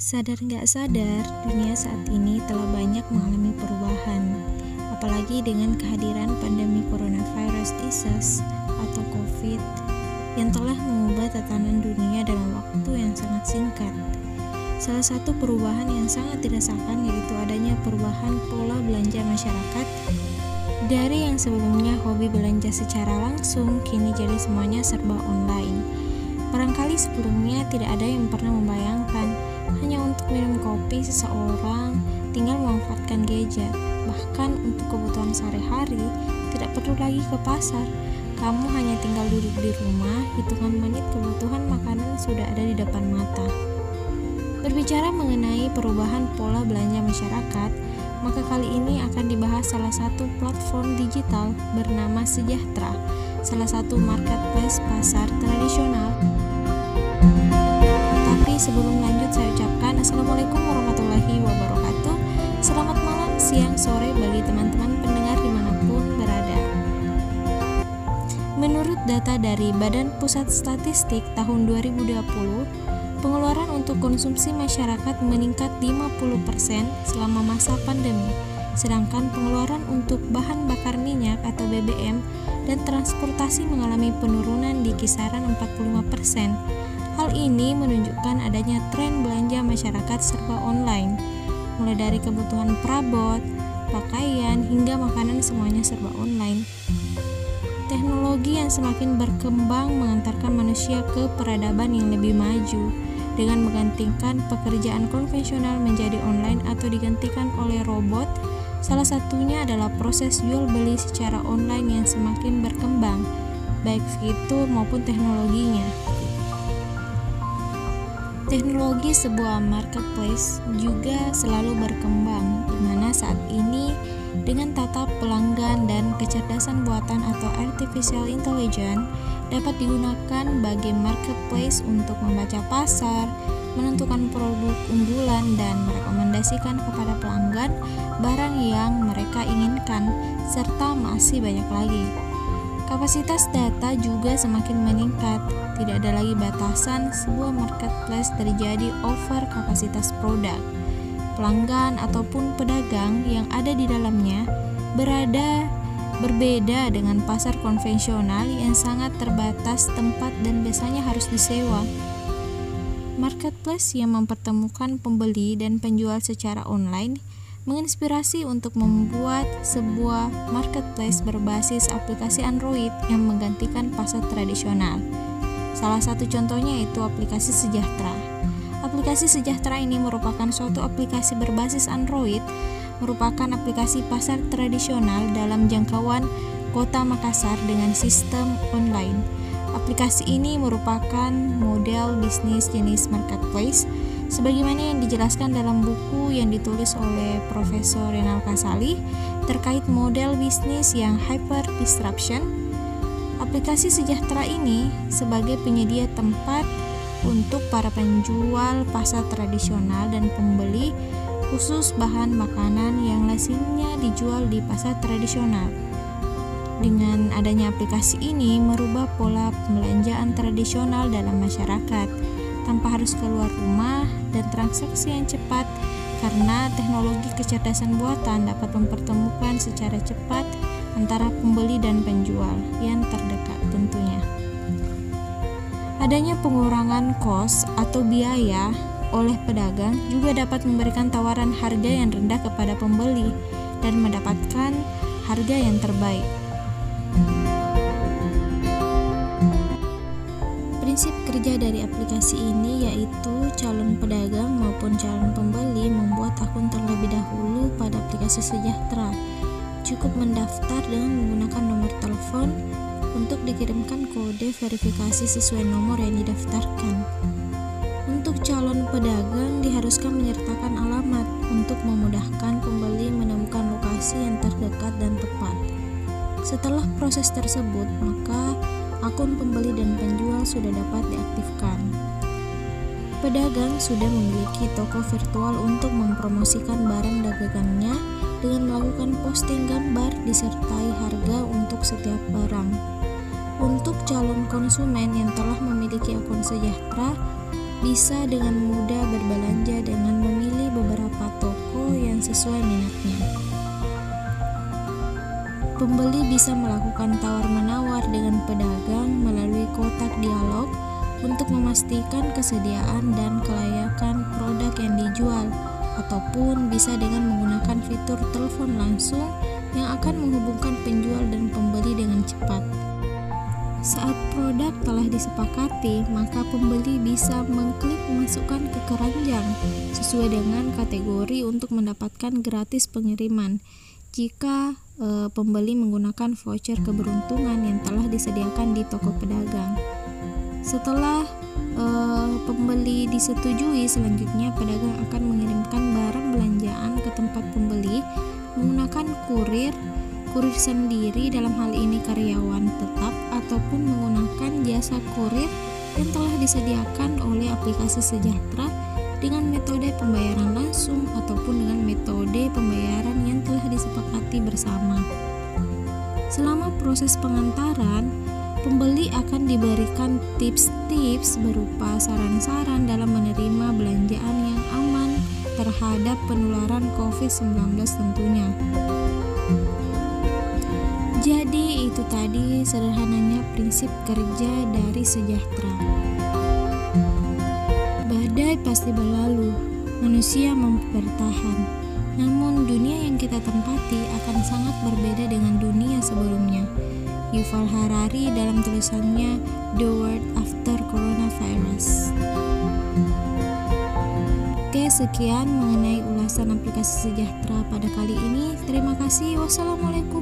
Sadar nggak sadar, dunia saat ini telah banyak mengalami perubahan, apalagi dengan kehadiran pandemi coronavirus disease atau COVID yang telah mengubah tatanan dunia dalam waktu yang sangat singkat. Salah satu perubahan yang sangat dirasakan yaitu adanya perubahan pola belanja masyarakat dari yang sebelumnya hobi belanja secara langsung, kini jadi semuanya serba online. Barangkali sebelumnya tidak ada yang pernah membayangkan hanya untuk minum kopi seseorang tinggal memanfaatkan gadget. Bahkan untuk kebutuhan sehari-hari tidak perlu lagi ke pasar. Kamu hanya tinggal duduk di rumah, hitungan menit kebutuhan makanan sudah ada di depan mata. Berbicara mengenai perubahan pola belanja masyarakat, maka kali ini akan dibahas salah satu platform digital bernama Sejahtera, salah satu marketplace pasar tradisional. Sebelum lanjut saya ucapkan Assalamualaikum warahmatullahi wabarakatuh. Selamat malam, siang, sore bagi teman-teman pendengar di mana pun berada. Menurut data dari Badan Pusat Statistik tahun 2020 Pengeluaran untuk konsumsi masyarakat meningkat 50% selama masa pandemi, sedangkan pengeluaran untuk bahan bakar minyak atau BBM dan transportasi mengalami penurunan di kisaran 45%. Hal ini menunjukkan adanya tren belanja masyarakat serba online, mulai dari kebutuhan perabot, pakaian, hingga makanan semuanya serba online. Teknologi yang semakin berkembang mengantarkan manusia ke peradaban yang lebih maju dengan menggantikan pekerjaan konvensional menjadi online atau digantikan oleh robot. Salah satunya adalah proses jual beli secara online yang semakin berkembang, baik fitur maupun teknologinya. Teknologi sebuah marketplace juga selalu berkembang, di mana saat ini dengan tata pelanggan dan kecerdasan buatan atau artificial intelligence dapat digunakan bagi marketplace untuk membaca pasar, menentukan produk unggulan dan merekomendasikan kepada pelanggan barang yang mereka inginkan serta masih banyak lagi. Kapasitas data juga semakin meningkat. Tidak ada lagi batasan sebuah marketplace terjadi over kapasitas produk. Pelanggan ataupun pedagang yang ada di dalamnya berada berbeda dengan pasar konvensional yang sangat terbatas tempat dan biasanya harus disewa. Marketplace yang mempertemukan pembeli dan penjual secara online menginspirasi untuk membuat sebuah marketplace berbasis aplikasi Android yang menggantikan pasar tradisional. Salah satu contohnya yaitu aplikasi Sejahtera. Aplikasi Sejahtera ini merupakan suatu aplikasi berbasis Android, merupakan aplikasi pasar tradisional dalam jangkauan kota Makassar dengan sistem online. Aplikasi ini merupakan model bisnis jenis marketplace sebagaimana yang dijelaskan dalam buku yang ditulis oleh Profesor Renal Kasali terkait model bisnis yang hyper disruption. Aplikasi sejahtera ini sebagai penyedia tempat untuk para penjual pasar tradisional dan pembeli khusus bahan makanan yang lazimnya dijual di pasar tradisional. Dengan adanya aplikasi ini merubah pola pembelanjaan tradisional dalam masyarakat tanpa harus keluar rumah dan transaksi yang cepat karena teknologi kecerdasan buatan dapat mempertemukan secara cepat antara pembeli dan penjual yang terdekat tentunya. Adanya pengurangan kos atau biaya oleh pedagang juga dapat memberikan tawaran harga yang rendah kepada pembeli dan mendapatkan harga yang terbaik. Prinsip kerja dari aplikasi ini yaitu calon pedagang maupun calon pembeli membuat akun terlebih dahulu pada aplikasi Sejahtera. Cukup mendaftar dengan menggunakan nomor telepon untuk dikirimkan kode verifikasi sesuai nomor yang didaftarkan. Untuk calon pedagang diharuskan menyertakan alamat untuk memudahkan pembeli menemukan lokasi yang terdekat dan tepat. Setelah proses tersebut, maka akun pembeli dan penjual sudah dapat diaktifkan. Pedagang sudah memiliki toko virtual untuk mempromosikan barang dagangannya dengan melakukan posting gambar disertai harga untuk setiap barang. Untuk calon konsumen yang telah memiliki akun sejahtera, bisa dengan mudah berbelanja dengan memilih beberapa toko yang sesuai minatnya. Pembeli bisa melakukan tawar-menawar dengan pedagang melalui kotak dialog untuk memastikan kesediaan dan kelayakan produk yang dijual, ataupun bisa dengan menggunakan fitur telepon langsung yang akan menghubungkan penjual dan pembeli dengan cepat. Saat produk telah disepakati, maka pembeli bisa mengklik masukkan ke keranjang sesuai dengan kategori untuk mendapatkan gratis pengiriman. Jika e, pembeli menggunakan voucher keberuntungan yang telah disediakan di toko pedagang. Setelah e, pembeli disetujui, selanjutnya pedagang akan mengirimkan barang belanjaan ke tempat pembeli menggunakan kurir kurir sendiri dalam hal ini karyawan tetap ataupun menggunakan jasa kurir yang telah disediakan oleh aplikasi Sejahtera dengan metode pembayaran langsung ataupun dengan metode pembayaran yang telah disepakati bersama. Selama proses pengantaran, pembeli akan diberikan tips-tips berupa saran-saran dalam menerima belanjaan yang aman terhadap penularan COVID-19 tentunya. Jadi itu tadi sederhananya prinsip kerja dari sejahtera. Badai pasti berlalu, manusia mampu. Namun dunia yang kita tempati akan sangat berbeda dengan dunia sebelumnya. Yuval Harari dalam tulisannya The World After Coronavirus. Oke, sekian mengenai ulasan aplikasi sejahtera pada kali ini. Terima kasih. Wassalamualaikum